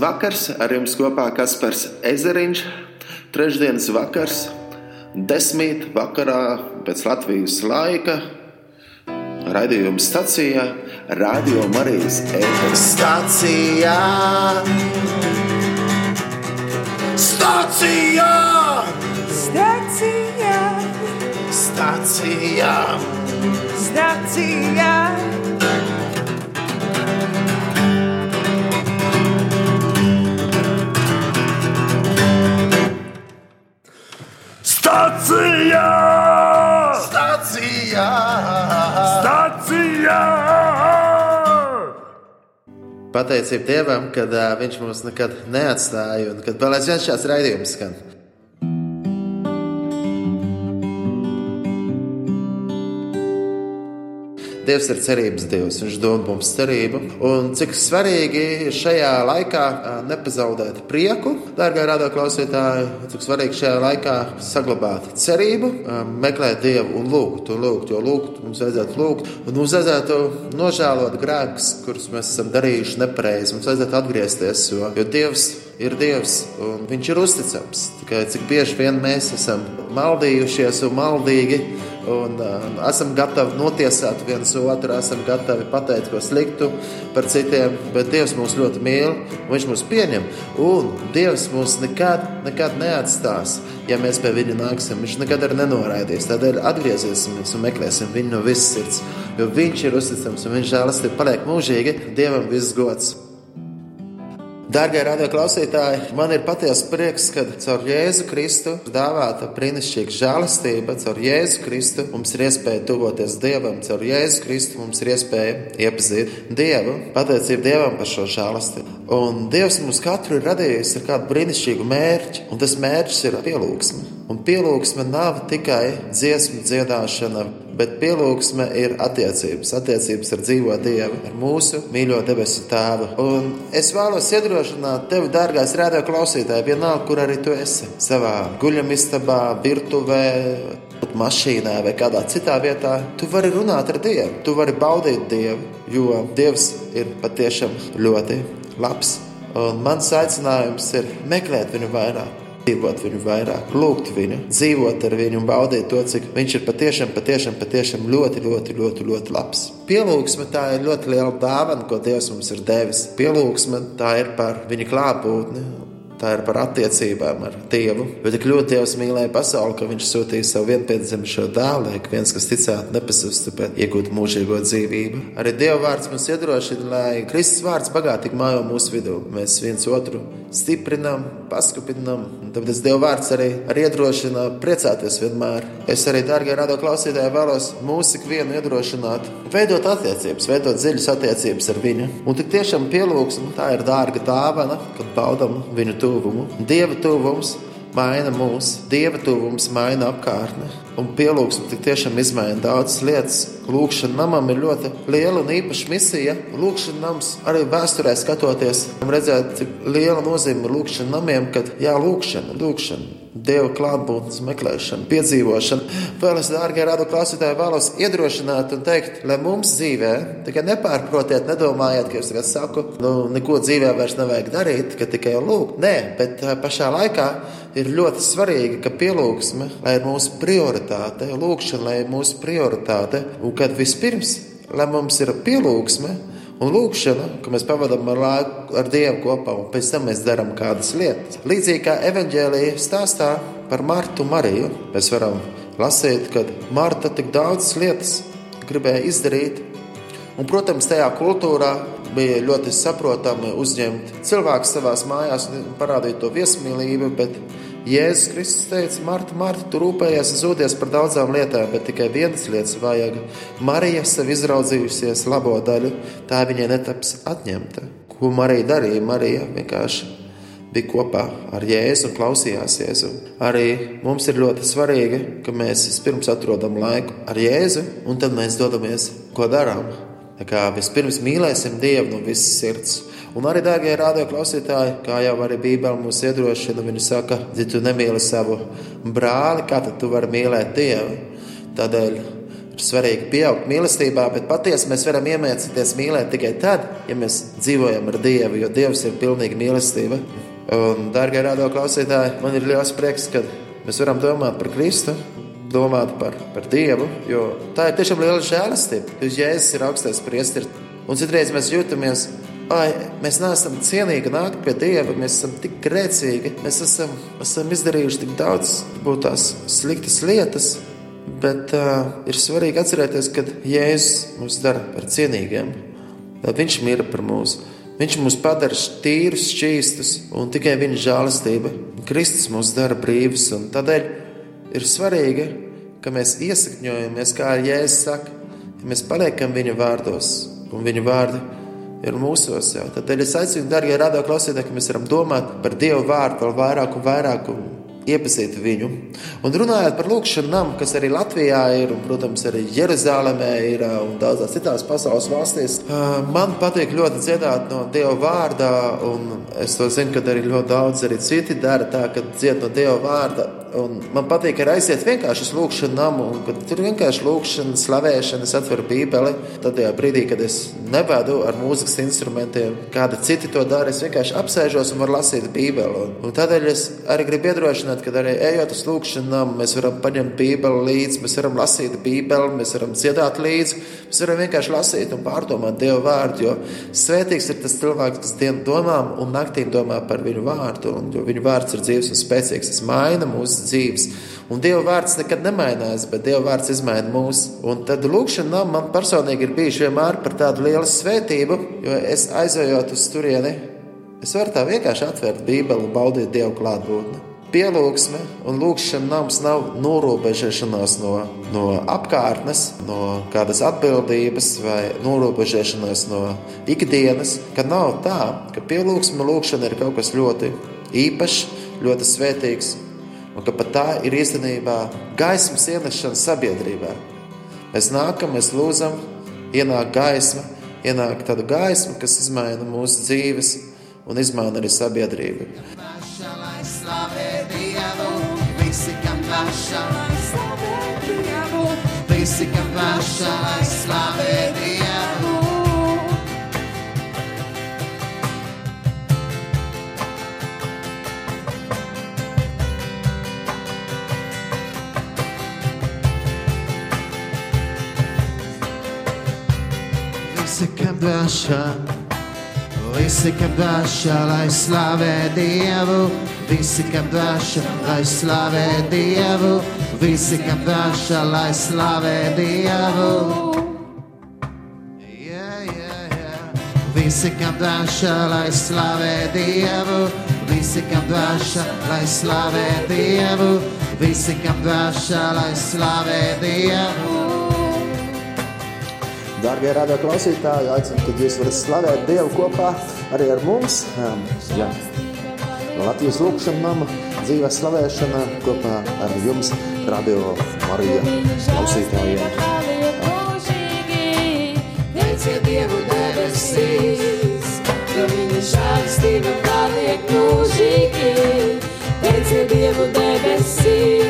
vakars, ar jums kopā Kaspars Ezeriņš. Trešdienas vakars, desmit vakarā pēc Latvijas laika. Raidījuma stacijā, Radio Marijas ēteris. Stacijā! Stacijā! Stacijā, Stacijā! stacijā, Stacijā! Stacijā! Stacijā! Pateicība Dievam, ka uh, Viņš mūs nekad neatstāja un kad vēl aizvien šāds raidījums skan. Dievs ir cerības Dievs, Viņš dod mums cerību. Un cik svarīgi ir šajā laikā nepazaudēt prieku, dārgā radio klausītāji, cik svarīgi šajā laikā saglabāt cerību, meklēt Dievu un lūgt, un lūgt, jo lūgt mums vajadzētu lūgt, un mums vajadzētu nožēlot grēkus, kurus mēs esam darījuši nepareizi. Mums vajadzētu atgriezties, jo, jo Dievs ir Dievs un Viņš ir uzticams. Tikai cik bieži vien mēs esam maldījušies un maldīgi. Un, uh, esam gatavi notiesāt viens otru, esam gatavi pateikt ko sliktu par citiem, bet Dievs mūs ļoti mīl, Viņš mūs pieņem. Un Dievs mūs nekad, nekad neatstās, ja mēs pie Viņa nāksim. Viņš nekad arī nenoraidīs. Tādēļ atgriezīsimies un meklēsim Viņu no visas sirds, jo Viņš ir uzticams un Viņš žēlastība paliek mūžīgi. Dievam viss gods! Dārgie radio klausītāji, man ir patiesa prieks, ka caur Jēzu Kristu dāvāta brīnišķīga žēlastība, caur Jēzu Kristu mums ir iespēja tuvoties Dievam, caur Jēzu Kristu mums ir iespēja iepazīt Dievu, pateicību Dievam par šo žēlastību. Un Dievs mums katru ir radījis ar kādu brīnišķīgu mērķi, un tas mērķis ir pielūgsme. Un pielūgsme nav tikai dziesmu dziedāšana, bet pielūgsme ir attiecības, attiecības ar dzīvo Dievu, ar mūsu mīļo debesu Tēvu. Un es vēlos iedrošināt tevi, dārgais rādio klausītāji, vienalga, kur arī tu esi. Savā guļamistabā, virtuvē, mašīnā vai kādā citā vietā, tu vari runāt ar Dievu, tu vari baudīt Dievu, jo Dievs ir patiešām ļoti labs. Un mans aicinājums ir meklēt viņu vairāk, dzīvot viņu vairāk, lūgt viņu, dzīvot ar viņu un baudīt to, cik viņš ir patiešām, patiešām, patiešām ļoti, ļoti, ļoti, ļoti labs. Pielūgsme tā ir ļoti liela dāvana, ko Dievs mums ir devis. Pielūgsme tā ir par viņa klātbūtni. Tā ir par attiecībām ar Dievu. Jo tik ļoti Dievs mīlēja pasauli, ka Viņš sūtīja savu vienpiedzimušo dēlu, lai viens, kas ticētu, nepazustu, bet iegūtu mūžīgo dzīvību. Arī Dieva vārds mums iedrošina, lai Kristus vārds bagātīgi mājo mūsu vidū. Mēs viens otru stiprinām, paskupinām. un Tāpēc Dieva vārds arī, arī iedrošina priecāties vienmēr. Es arī, dārgie radio klausītāji, vēlos mūsu ikvienu iedrošināt, veidot attiecības, veidot dziļas attiecības ar viņu. Un tik tiešām pielūgsme, tā ir dārga dāvana, kad baudam viņu tuvumu. Dieva tuvums maina mūs, Dieva tuvums maina apkārtni. Un pielūgsme tik tiešām izmaina daudzas lietas. Lūkšana namam ir ļoti liela un īpaša misija. Lūkšana nams arī vēsturē skatoties, redzēt, cik liela nozīme ir lūkšana namiem, kad jā, lūkšana, lūkšana. Dieva klātbūtnes meklēšana, piedzīvošana. Vēl es, dārgie radu klausītāji, vēlos iedrošināt un teikt, lai mums dzīvē, tikai nepārprotiet, nedomājiet, ka es tagad saku, nu, neko dzīvē vairs nevajag darīt, ka tikai lūgt. Nē, bet eh, pašā laikā ir ļoti svarīgi, ka pielūgsme lai ir mūsu prioritāte, lūkšana, lai ir mūsu prioritāte, un kad vispirms, lai mums ir pielūgsme, Un lūkšana, ka mēs pavadām laiku ar Dievu kopā, un pēc tam mēs darām kādas lietas. Līdzīgi kā evanģēlīja stāstā par Martu Mariju, mēs varam lasīt, ka Marta tik daudzas lietas gribēja izdarīt. Un, protams, tajā kultūrā bija ļoti saprotami uzņemt cilvēku savā mājās un parādīt to viesmīlību, bet Jēzus Kristus teica, Marta, Marta, tu rūpējies zūdies par daudzām lietām, bet tikai vienas lietas vajag. Marija sev izraudzījusies labo daļu, tā viņai netaps atņemta. Ko Marija darīja? Marija vienkārši bija kopā ar Jēzu un klausījās Jēzu. Arī mums ir ļoti svarīgi, ka mēs vispirms atrodam laiku ar Jēzu, un tad mēs dodamies, ko darām. Tā kā vispirms mīlēsim Dievu no visas sirds. Un arī, dārgie radio klausītāji, kā jau arī Bībelē mūs iedrošina, viņa saka, ja tu nemīli savu brāli, kā tad tu vari mīlēt Dievu? Tādēļ ir svarīgi pieaugt mīlestībā, bet patiesi mēs varam iemācīties mīlēt tikai tad, ja mēs dzīvojam ar Dievu, jo Dievs ir pilnīgi mīlestība. Un, dārgie rādo klausītāji, man ir liels prieks, ka mēs varam domāt par Kristu, domāt par, par Dievu, jo tā ir tiešām liela žēlastība. Jūs Jēzus ir augstais priesteris, un citreiz mēs jūtamies Ai, mēs neesam cienīgi nākt pie Dieva, mēs esam tik grēcīgi, mēs esam, esam izdarījuši tik daudz tās sliktas lietas, bet uh, ir svarīgi atcerēties, ka Jēzus mūs dara par cienīgiem. Viņš mīra par mums. Viņš mūs padara tīrus, šķīstus, un tikai viņa žēlastība. Kristus mūs dara brīvus, un tādēļ ir svarīgi, ka mēs iesakņojamies, kā Jēzus saka, ja mēs paliekam viņa vārdos, un viņa vārdi ir mūsos jau. Tad es aicinu, darbie radio klausītāji, ka mēs varam domāt par Dievu vārdu vēl vairāk un vairāk. Un iepazīt viņu. Un runājot par lūkšanu namu, kas arī Latvijā ir, un, protams, arī Jeruzalemē ir un daudzās citās pasaules valstīs, man patīk ļoti dziedāt no Dieva vārda, un es to zinu, ka arī ļoti daudz arī citi dara tā, ka dzied no Dieva vārda. Un man patīk arī aiziet vienkārši uz lūkšanu namu, un kad tur vienkārši lūkšana, slavēšana, es atveru bībeli. Tad, tajā brīdī, kad es nevedu ar mūzikas instrumentiem, kādi citi to dara, es vienkārši apsēžos un varu lasīt bībeli. Un, un tādēļ es arī gribu iedrošināt, ka arī ejot uz lūkšanu namu, mēs varam paņemt bībeli līdzi, mēs varam lasīt bībeli, mēs varam dziedāt līdzi, mēs varam vienkārši lasīt un pārdomāt Dieva vārdu, jo svētīgs ir tas cilvēks, kas dienu domām un naktīm domā par viņu vārdu, un jo viņu vārds ir dzīves un spēcīgs, tas maina mūsu dzīves. Un Dieva vārds nekad nemainās, bet Dieva vārds izmaina mūs. Un tad lūkšana man personīgi ir bijuši vienmēr par tādu lielu svētību, jo es aizejot uz turieni, es varu tā vienkārši atvērt Bībeli un baudīt Dieva klātbūtni. Pielūgsme un lūkšana nams nav norobežošanās no, no apkārtnes, no kādas atbildības vai norobežošanās no ikdienas. Ka nav tā, ka pielūgsme un lūkšana ir kaut kas ļoti īpašs, ļoti svētīgs un ka pat tā ir īstenībā gaismas ienešana sabiedrībā. Mēs nākam, mēs lūdzam, ienāk gaisma, ienāk tāda gaisma, kas izmaina mūsu dzīves un izmaina arī sabiedrību. Visi, kam paša, lai slavē Dievu, visi, kam paša, lai slavē Dievu. Visi, kam dvēša, visi, kam dvēša, lai slavē Dievu, visi, kam dvēša, lai slavē Dievu, visi, kam dvēša, lai slavē Dievu. Yeah, yeah, yeah. Visi, kam dvēša, lai slavē Dievu, visi, kam dvēša, lai slavē Dievu, visi, kam dvēša, lai slavē Dievu. Darbie radio klausītāji, aicinu, ka jūs varat slavēt Dievu kopā arī ar mums. Um, jā. Latvijas lūkšana nama dzīvē slavēšana kopā ar jums, Radio Marija klausītājiem. Dievu debesīs, jo viņa žālistība paliek mūžīgi. Teiciet Dievu debesīs,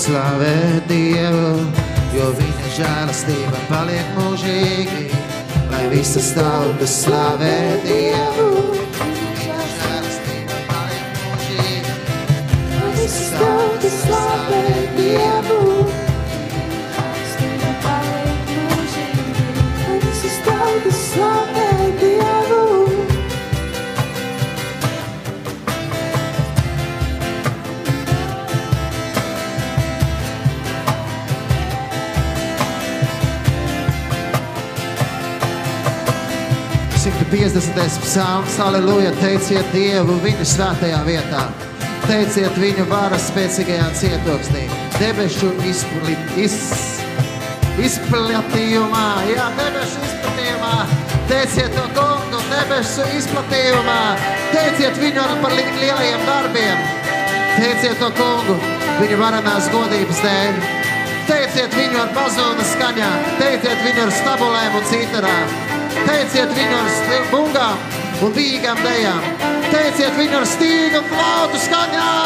slavē Dievu, jo viņa žēlastība paliek mūžīgi. Lai visas tautas slavē Dievu, 50. psalms, aleluja, teiciet Dievu viņa svētajā vietā. Teiciet viņu varas spēcīgajā cietoksnī, debešu izpli, iz, izplatījumā, jā, debešu izplatījumā. Teiciet to kungu debesu izplatījumā, teiciet viņu par lielajiem darbiem. Teiciet to kungu viņa varenās godības dēļ. Teiciet viņu ar bazūna skaņā, teiciet viņu ar stabulēm un citarām. Teiciet viņu ar bungām un vīgām dejām. Teiciet viņu ar stīgu un flautu skaņām.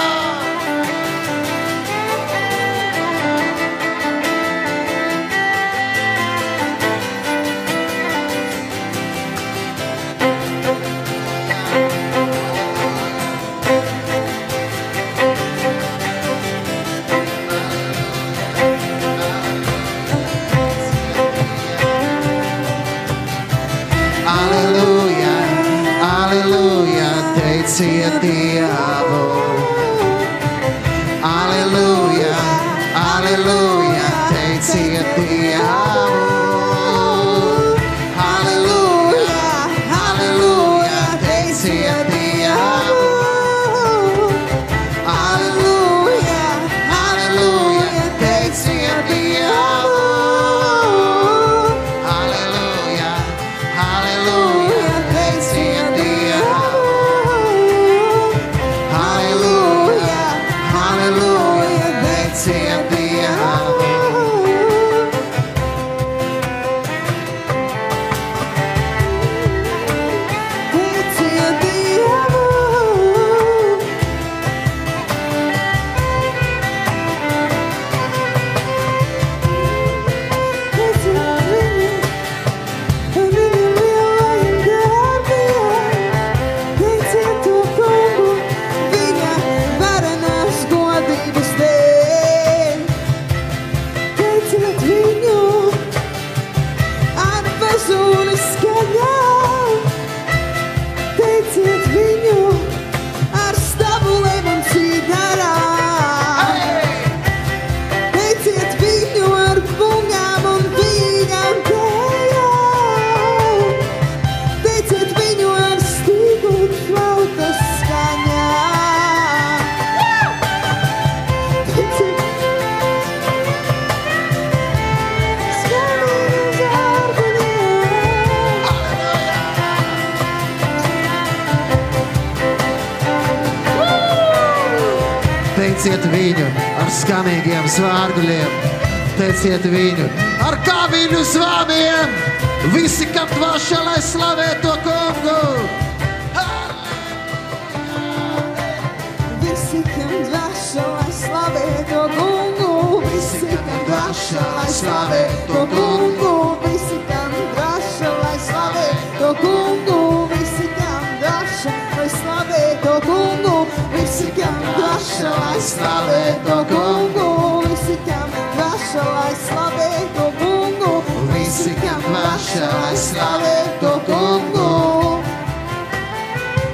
Dvaša, lai slavē to kungu.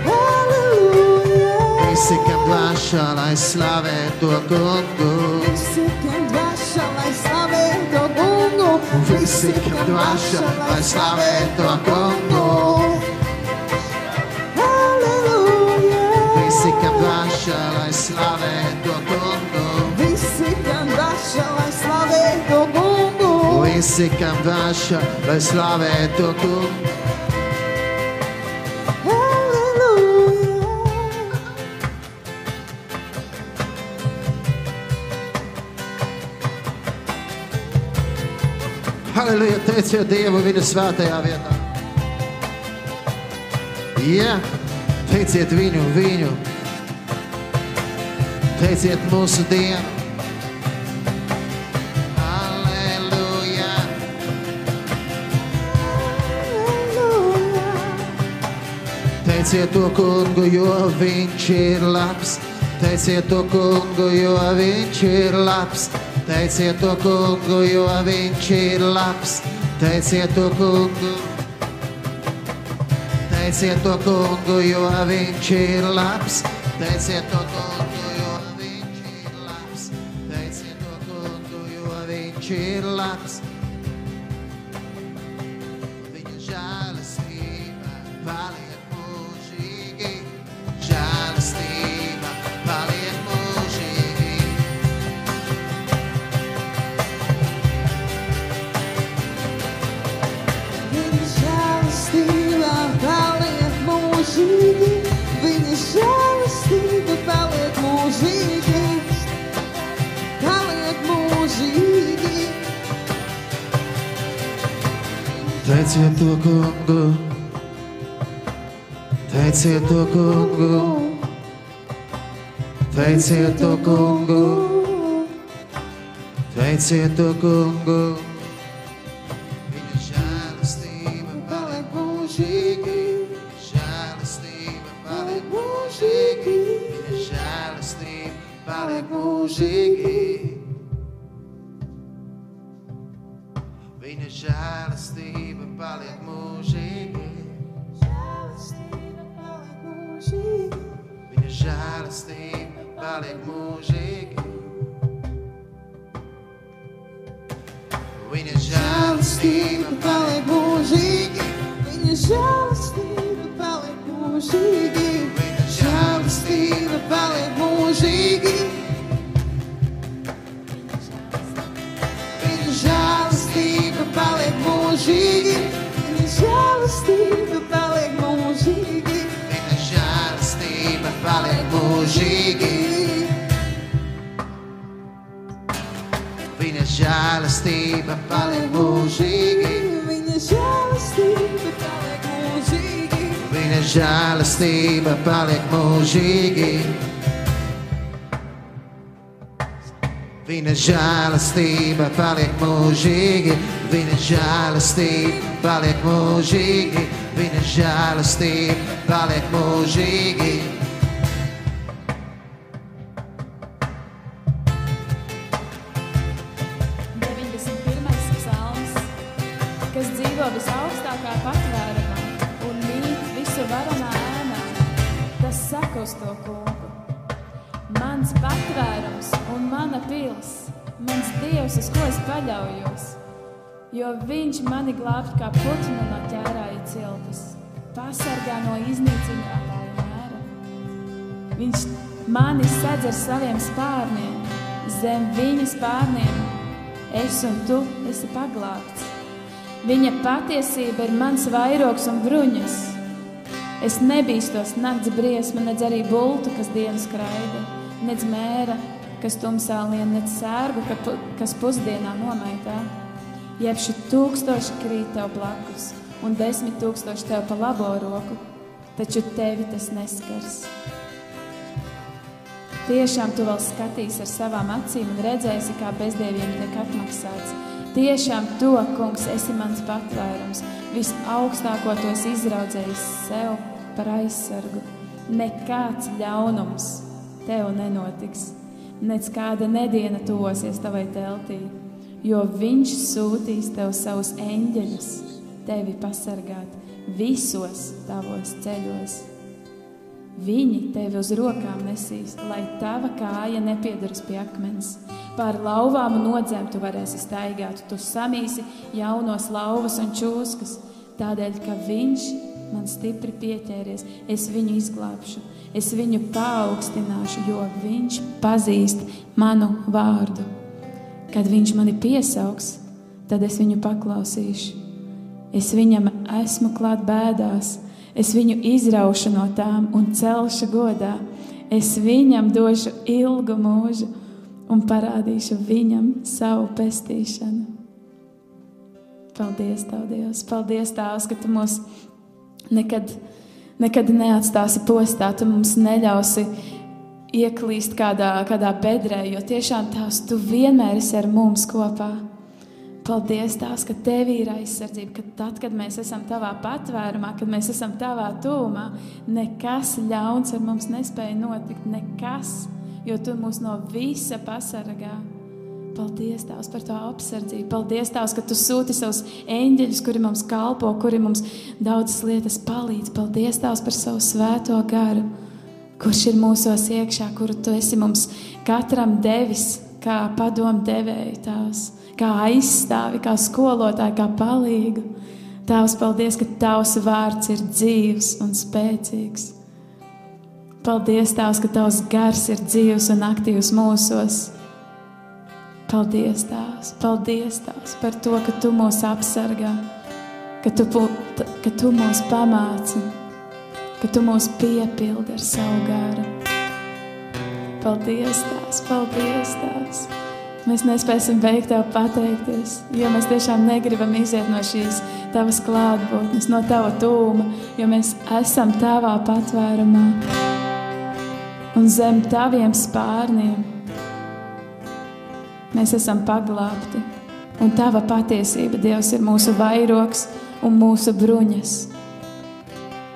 Halleluja! Visi, kam dvaša, lai slavē to kungu. Visi, kam dvaša, lai slavē to kungu. Visi, kam dvaša, lai slavē to kungu. Halleluja! Visi, kam dvaša, lai slavē to kungu. Visi, kam dvaša, lai slavē to kungu. Halleluja! Teiciet Dievu viņa svētajā vietā. Jā, teiciet viņu, viņu. Teiciet mūsu Dievu. Teiciet to kungu, jo viņš ir labs. Teiciet to kungu, jo viņš ir labs. Teiciet to kungu, jo viņš ir labs. Teiciet to kungu. Teiciet to kungu, jo viņš ir labs. Teiciet to kungu, 대체도군고 대체도군고 대체도군고 대체도군고 mūžīgi. Viņa žēlastība paliek mūžīgi. Viņa žēlastība paliek mūžīgi. Viņa žēlastība paliek mūžīgi. Viņa žēlastība paliek mūžīgi. Viņa žēlastība paliek mūžīgi. Viņa žēlastība paliek mūžīgi. Dievs, uz ko es paļaujos, jo viņš mani glābt kā putnu no ķērāja ciltis, pasargā no iznīcinātāja mēra. Viņš mani sedz ar saviem spārniem, zem viņa spārniem. Es un tu esi paglābts. Viņa patiesība ir mans vairogs un bruņas. Es nebīstos nakts briesma, nedz arī bultu, kas dienas skraida, nedz mēra, kas tumsā lien, nedz sērgu, kas pusdienā nomaitā. Jebši tūkstoši krīt tev blakus, un desmit tūkstoši tev pa labo roku, taču tevi tas neskars. Tiešām tu vēl skatīsi ar savām acīm un redzēsi, kā bezdieviem tiek atmaksāts. Tiešām to, kungs, esi mans patvērums. Visaugstāko to esi izraudzējis sev par aizsargu. Nekāds ļaunums tev nenotiks. Nec kāda nediena tuvosies tavai teltī, jo viņš sūtīs tev savus eņģeļus, tevi pasargāt visos tavos ceļos. Viņi tevi uz rokām nesīs, lai tava kāja nepieduras pie akmens. Pār lauvām nodzēm tu varēsi staigāt, tu samīsi jaunos lauvas un čūskas. Tādēļ, ka viņš man stipri pieķēries, es viņu izglābšu, es viņu paaugstināšu, jo viņš pazīst manu vārdu. Kad viņš mani piesaugs, tad es viņu paklausīšu. Es viņam esmu klāt bēdās, es viņu izraušu no tām un celšu godā. Es viņam došu ilgu mūžu un parādīšu viņam savu pestīšanu. Paldies, Dievs! Paldies, Tēvs, ka Tu mūs nekad, nekad neatstāsi postā, Tu mums neļausi ieklīst kādā, kādā bedrē, jo tiešām Tēvs, Tu vienmēr esi ar mums kopā. Paldies, Tās, ka Tev ir aizsardzība, ka tad, kad mēs esam Tavā patvērumā, kad mēs esam Tavā tūmā, nekas ļauns ar mums nespēja notikt, nekas, jo Tu mūs no visa pasargā. Paldies, Tēvs, par to apsardzību. Paldies, Tēvs, ka Tu sūti savus eņģeļus, kuri mums kalpo, kuri mums daudzas lietas palīdz. Paldies, Tēvs, par savu svēto garu, kurš ir mūsos iekšā, kuru Tu esi mums katram devis, kā padomu devēju, Tēvs, kā aizstāvi, kā skolotāji, kā palīgu. Tēvs, paldies, ka Tavs vārds ir dzīves un spēcīgs. Paldies, Tēvs, ka Tavs gars ir dzīves un aktīvs mūsos. Paldies, Tēvs, paldies, Tēvs, par to, ka Tu mūs apsargā, ka Tu, ka tu mūs pamāci, ka Tu mūs piepildi ar savu garu. Paldies, Tēvs, paldies, Tēvs, Mēs nespēsim beigt tev pateikties, jo mēs tiešām negribam iziet no šīs tavas klātbūtnes, no tava tūma, jo mēs esam tavā patvērumā un zem taviem spārniem. Mēs esam paglābti, un tava patiesība, Dievs, ir mūsu vairogs un mūsu bruņas.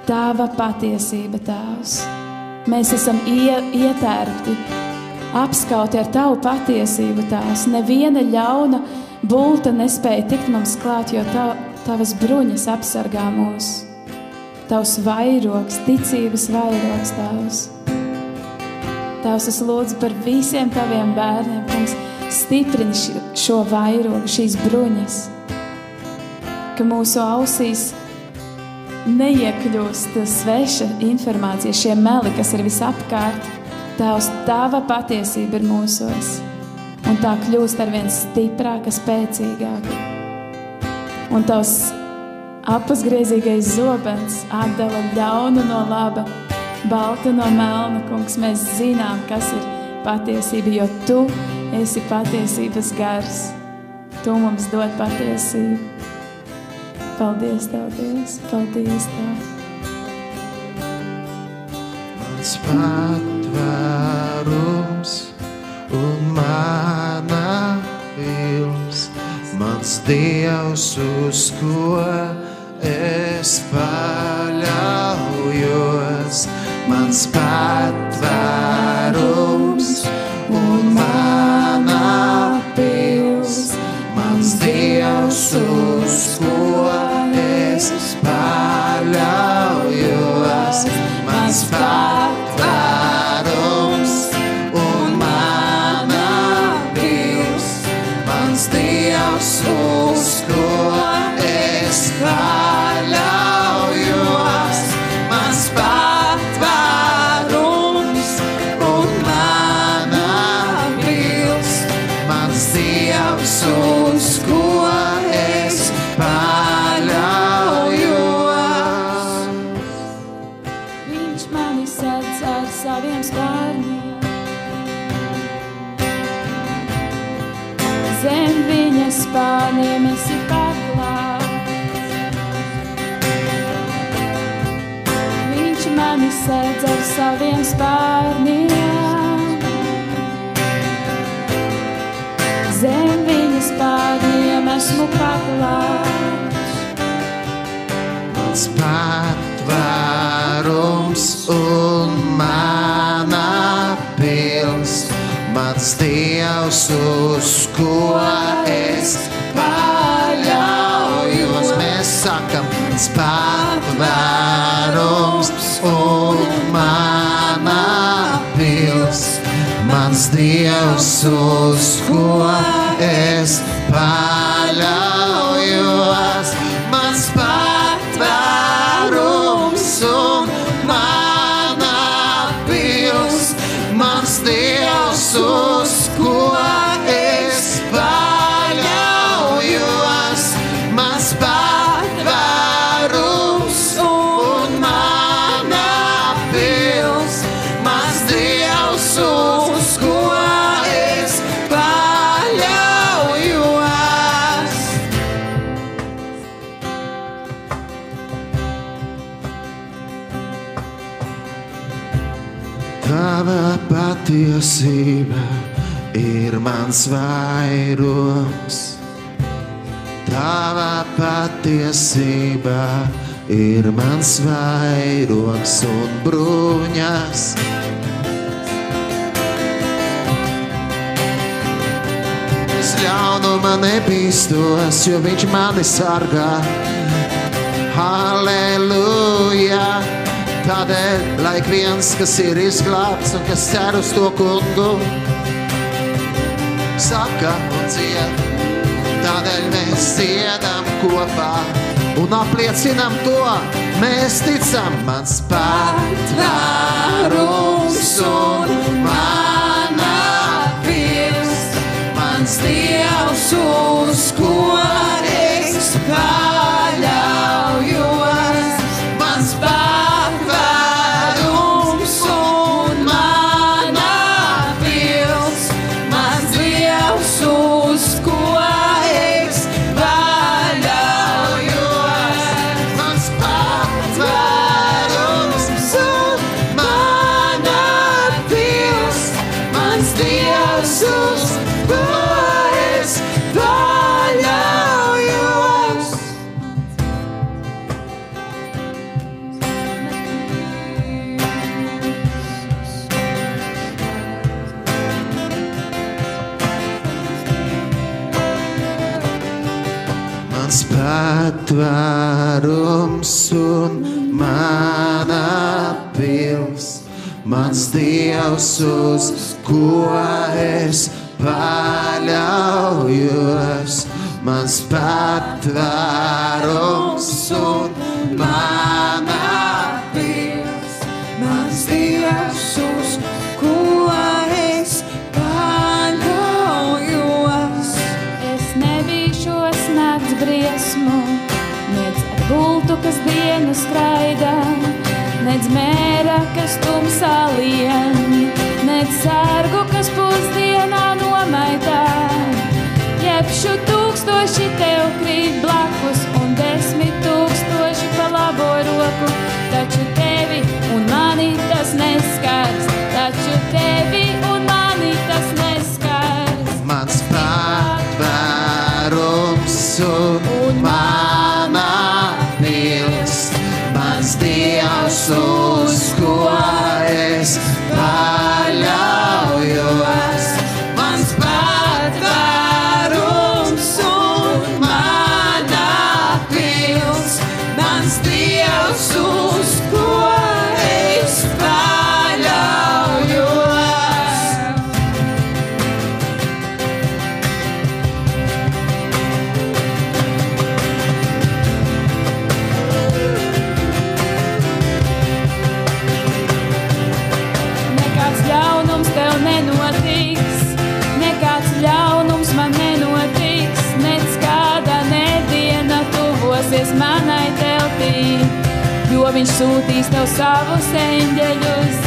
Tava patiesība, Tēvs. Mēs esam ie, ietērpti apskauti ar tavu patiesību. Tās neviena ļauna bulta nespēja tikt mums klāt, jo tav, tavas bruņas apsargā mūs. Tavs vairogs, ticības vairogs, tavs. Tavs es lūdzu par visiem taviem bērniem, kungs, stiprini šo vairogu, šīs bruņas, ka mūsu ausīs neiekļūst sveša informācija, šie meli, kas ir visapkārt, Tēvs, Tava patiesība ir mūsos, un tā kļūst ar vien stiprāka, spēcīgāka. Un Tavs apgriezīgais zobens atdala ļaunu no laba, baltu no melna. Kungs, mēs zinām, kas ir patiesība, jo Tu esi patiesības gars. Tu mums dod patiesību. Paldies, Tev, Dievs! Paldies, Tev! Mans pat patvērums un mana pilns, mans Dievs, uz ko es paļaujos, mans patvērums un mana pils, mans Dievs, uz ko es paļaujos, mans patvērums. saviem esmu paklāts. Mans patvērums un mana pils, mans dievs, uz ko es paļaujos. Mēs sakam, mans patvērums un mana pils, mans dievs, uz ko es paļaujos, Pala. Patiesība ir mans vairogs. Tava patiesība ir mans vairogs un bruņas. Es ļaunuma nebīstos, jo viņš mani sargā. Halleluja! Tādēļ, lai viens, kas ir izglābts un kas cer uz to kungu, saka un dzied. Tādēļ mēs dziedam kopā un apliecinam to. Mēs ticam, mans patvērums un mana pils, mans dievs, uz ko es paļaujos. tvērums un mana pils. Mans Dievs, uz ko es paļaujos, mans patvērums un mana pils. kas dienu skraida, nec mēra, kas tumsā lien, nec sērgu, kas pusdienā nomaitā. Jebšu tūkstoši tev krīt blakus un desmit tūkstoši pa labo roku, taču tevi un mani tas neskars, taču tevi. sūtīs tev de luz.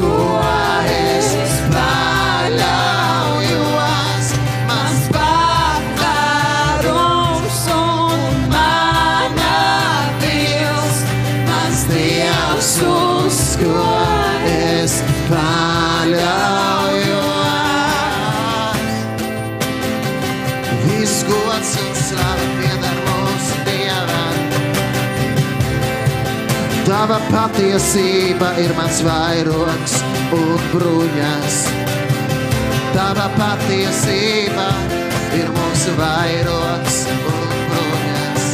Lord. Tava patiesība ir mans vairogs un bruņas. Tava patiesība ir mūsu vairogs un bruņas.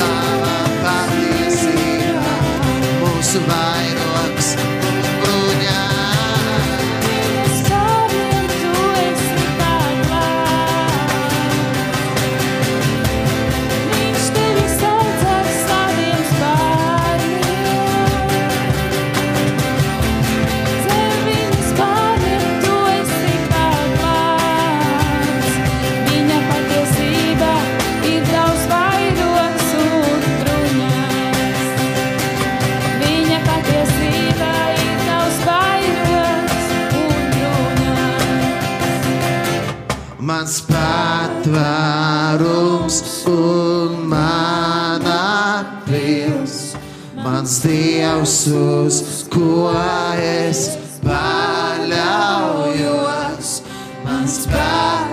Tava patiesība mūsu vairogs. Dievs, uz ko es paļaujos, mans patvērums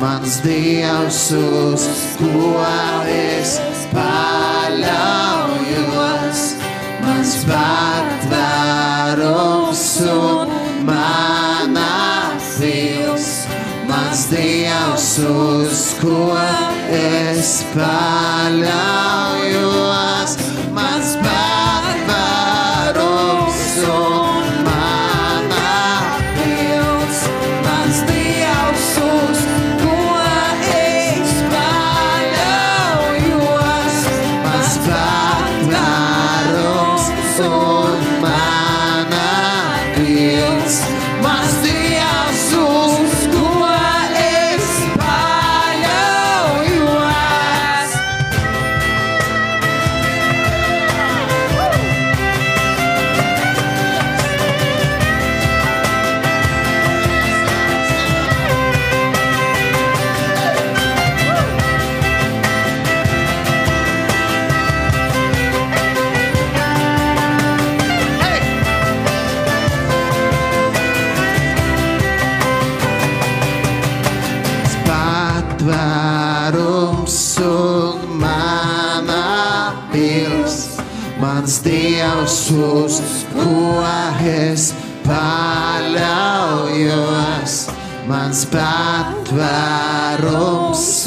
mans dievs, uz ko es paļaujos, mans patvērums un mana pils, mans dievs, uz ko es paļaujos, mans dievs, uz ko es paļaujos, mans patvērums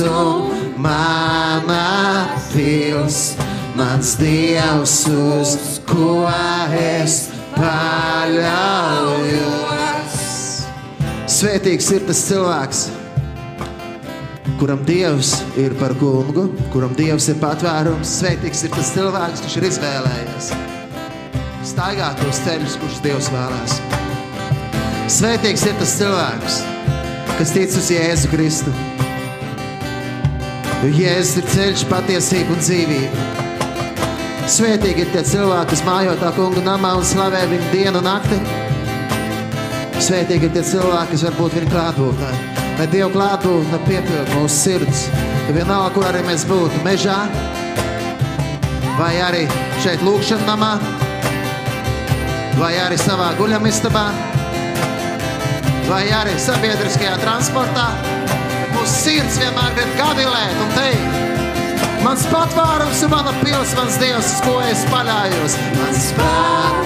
un mana pils, mans dievs, uz ko es paļaujos. Svētīgs ir tas cilvēks, kuram Dievs ir par kungu, kuram Dievs ir patvērums. Svētīgs ir tas cilvēks, kurš ir izvēlējies staigāt tos ceļus, kurus Dievs vēlēs. Svētīgs ir tas cilvēks, kas tic uz Jēzu Kristu. Jo Jēzus ir ceļš, patiesība un dzīvība. Svētīgi ir tie cilvēki, kas mājo tā kungu namā un slavē viņu dienu un nakti. Svētīgi ir tie cilvēki, kas var būt viņa klātbūtnē. Lai Dieva klātbūtne piepilda mūsu sirds. Vienalga, kur arī mēs būtu mežā, vai arī šeit lūkšanā vai arī savā guļamistabā, vai arī sabiedriskajā transportā. Mūsu sirds vienmēr grib gavilēt un teikt, mans patvērums un mana pils, mans dievs, uz ko es paļājos. Mans patvērums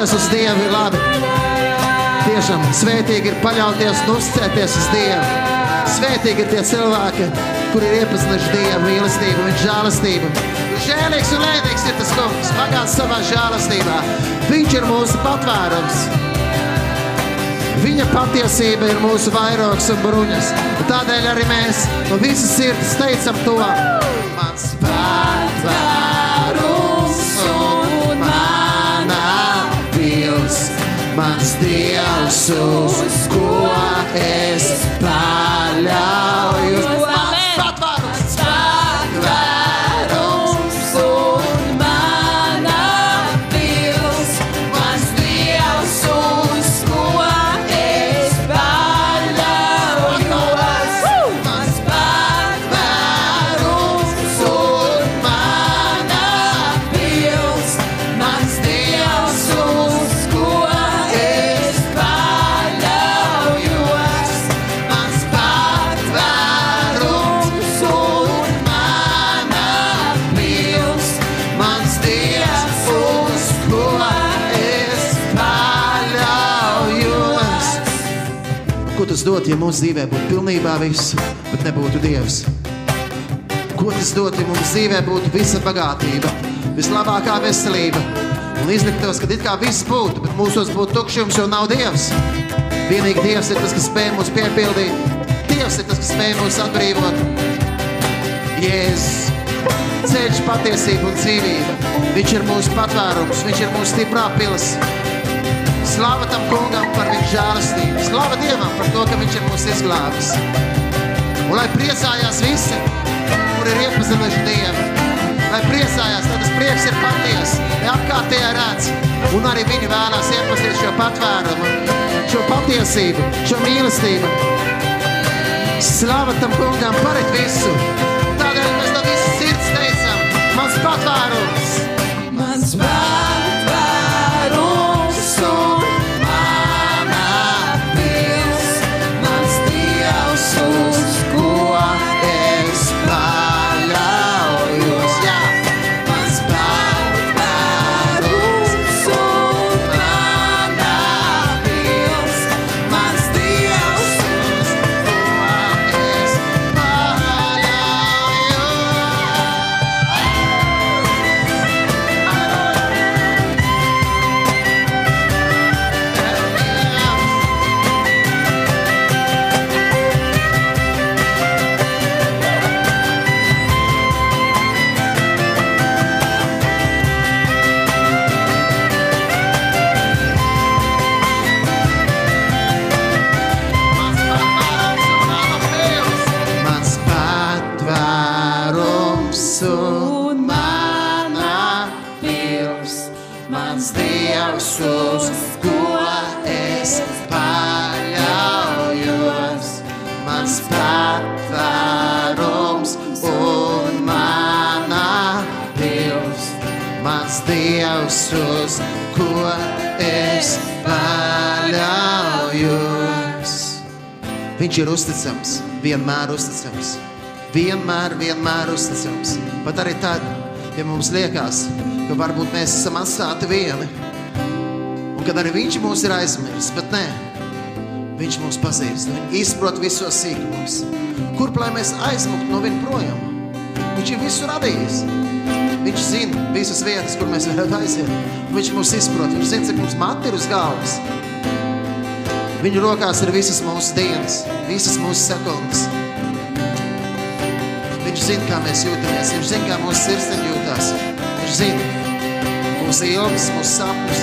paļauties uz Dievu ir labi. Tiešām svētīgi ir paļauties un uzticēties uz Dievu. Svētīgi ir tie cilvēki, kuri ir iepazinuši Dievu mīlestību, viņa žēlastību. Žēlīgs un lēnīgs ir tas kungs, bagāts savā žēlastībā. Viņš ir mūsu patvērums. Viņa patiesība ir mūsu vairogs un bruņas. Tādēļ arī mēs no visas sirds teicam to. Mans dievs, uz ko es paļaujos. Tas dot, ja mūsu dzīvē būtu pilnībā viss, bet nebūtu Dievs? Ko tas dot, ja mums dzīvē būtu visa bagātība, vislabākā veselība? Un izliktos, ka it kā viss būtu, bet mūsos būtu tukšums, jo nav Dievs. Vienīgi Dievs ir tas, kas spēj mūs piepildīt. Dievs ir tas, kas spēj mūs atbrīvot. Jēzus, ceļš, patiesība un dzīvība. Viņš ir mūsu patvērums, viņš ir mūsu stiprā pils. Slava tam kungam žēlastību. Slava Dievam par to, ka viņš ir mūs izglābis. Un lai priecājās visi, kur ir iepazinuši Dievu. Lai priecājās, tad tas prieks ir patiesa, lai apkārtējā redz. Un arī viņi vēlās iepazīt šo patvērumu, šo patiesību, šo mīlestību. Slava tam kungam parit visu. Tādēļ mēs no visas sirds teicam, mans patvērums. Vienmēr uzticams. Vienmēr, vienmēr uzticams. Pat arī tad, ja mums liekas, ka varbūt mēs esam atstāti vieni, un kad arī viņš mūs ir aizmirsis, bet nē, viņš mūs pazīst, viņš izprot visos sīkumos. Kurp lai mēs aizmuktu no viņa projām? Viņš ir visu radījis. Viņš zina visas vietas, kur mēs varētu aiziet. Viņš mūs izprot, viņš zina, cik mums mati ir uz galvas. Viņa rokās ir visas mūsu dienas, visas mūsu sekundes. Viņš zina, kā mēs jūtamies, viņš zina, kā mūsu sirsniņa jūtās. Viņš zina mūsu ilgas, mūsu sapņus.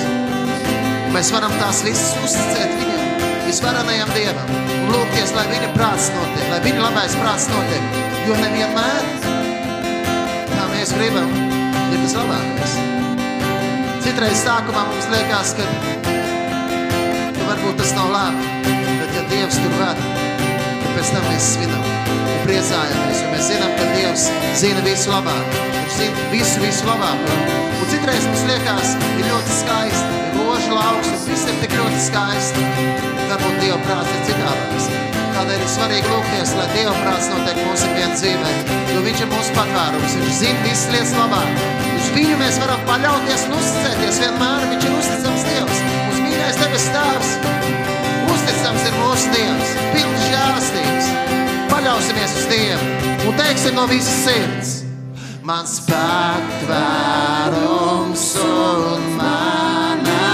Mēs varam tās visas uzticēt viņam, visvarenajam Dievam, un lūgties, lai viņa prāts notiek, lai viņa labais prāts notiek. Jo nevienmēr, kā mēs gribam, ir tas labākais. Citreiz sākumā mums liekas, ka ka varbūt tas nav labi, bet ja Dievs tur ved, tad pēc tam mēs svinam un priecājamies, jo mēs zinām, ka Dievs zina visu labāk. Viņš zina visu, visu labāk. Un citreiz mums liekas, ir ļoti skaisti, ir loža lauks, un viss ir tik ļoti skaisti. Varbūt Dieva prāts ir citādāks. Tādēļ ir svarīgi lūgties, lai Dieva prāts notiek mūsu ikdienas dzīvē, jo Viņš ir mūsu patvērums, Viņš zina visas lietas labāk. Uz Viņu mēs varam paļauties un uzticēties vienmēr, Viņš ir uzticams Dievs, uz mīļais debes stāvs. Uzticams ir mūsu Dievs, pilns žēlastības. Paļausimies uz Dievu un teiksim no visas sirds. Mans patvērums un mana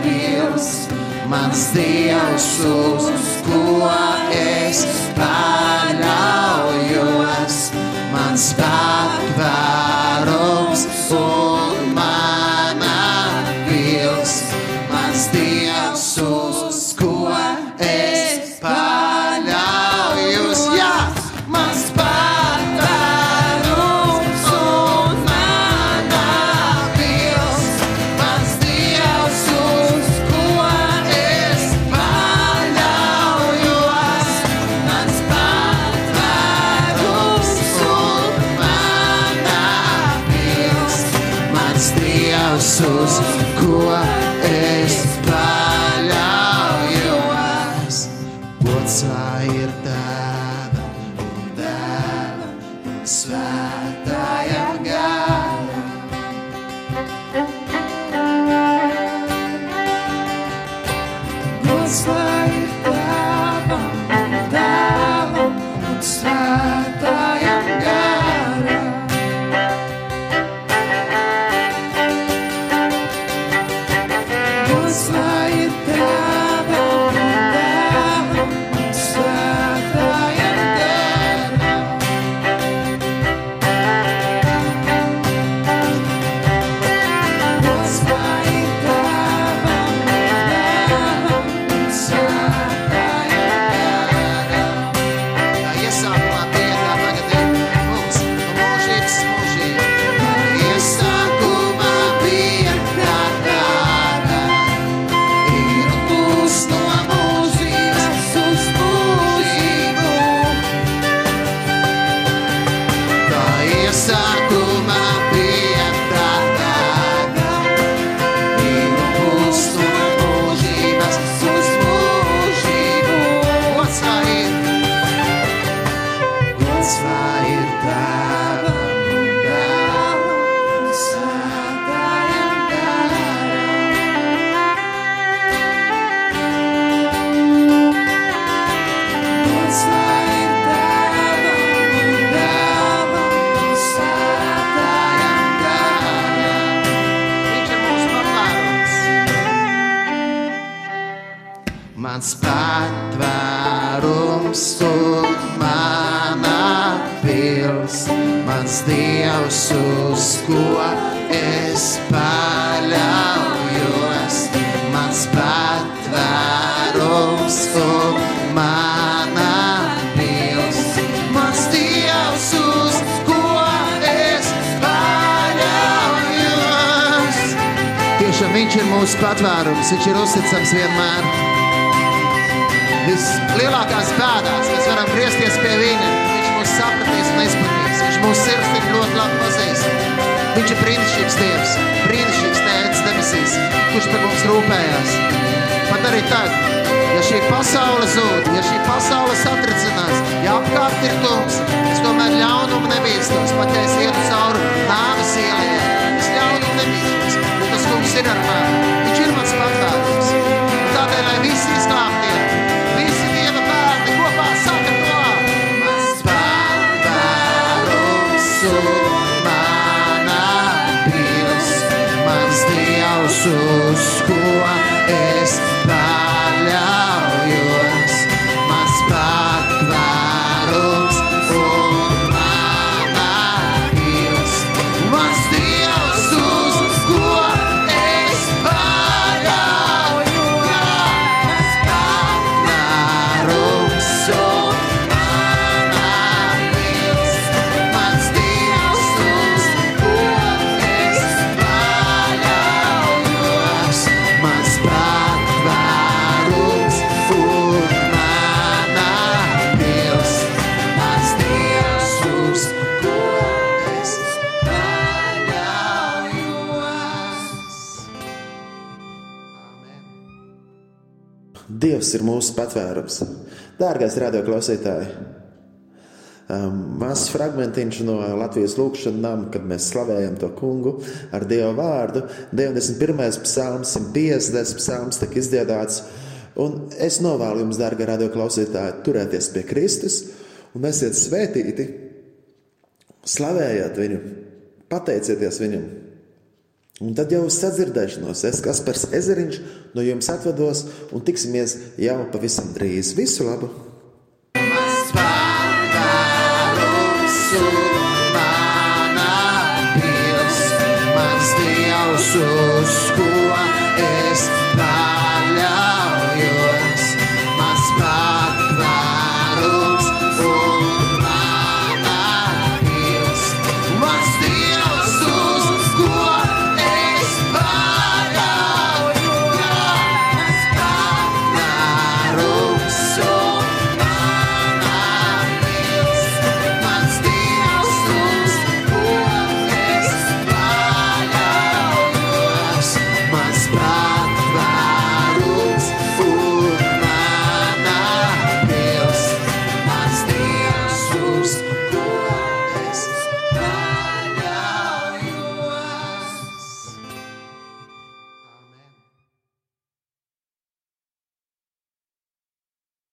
pils, mans Dievs, uz ko. Mūsu sirds tik ļoti labi pazīst. Viņš ir brīnišķīgs Dievs, brīnišķīgs Tēvs debesīs, kurš par mums rūpējās. Pat arī tad, ja šī pasaule zūd, ja šī pasaule satricinās, ja apkārt ir tums, es tomēr ļaunumu nebīstos, pat ja es ietu cauri nāves ielai, es ļaunumu nebīstos, jo tas kungs ir ar mani, viņš ir mans patvērums. Tādēļ, lai visi izglābti Jesuskoa ez da Jēzus ir mūsu patvērums. Dārgais radioklausītāji, um, mazs fragmentiņš no Latvijas lūkšanām, kad mēs slavējam to kungu ar Dieva vārdu. 91. psalms, 150. psalms tiek izdziedāts. Un es novēlu jums, dārgais radioklausītāji, turēties pie Kristus un esiet svētīti. Slavējiet viņu, pateicieties viņam, Un tad jau uz sadzirdēšanos es, Kaspars Ezeriņš, no jums atvados un tiksimies jau pavisam drīz. Visu labu! Mans Dievs, uz ko es tā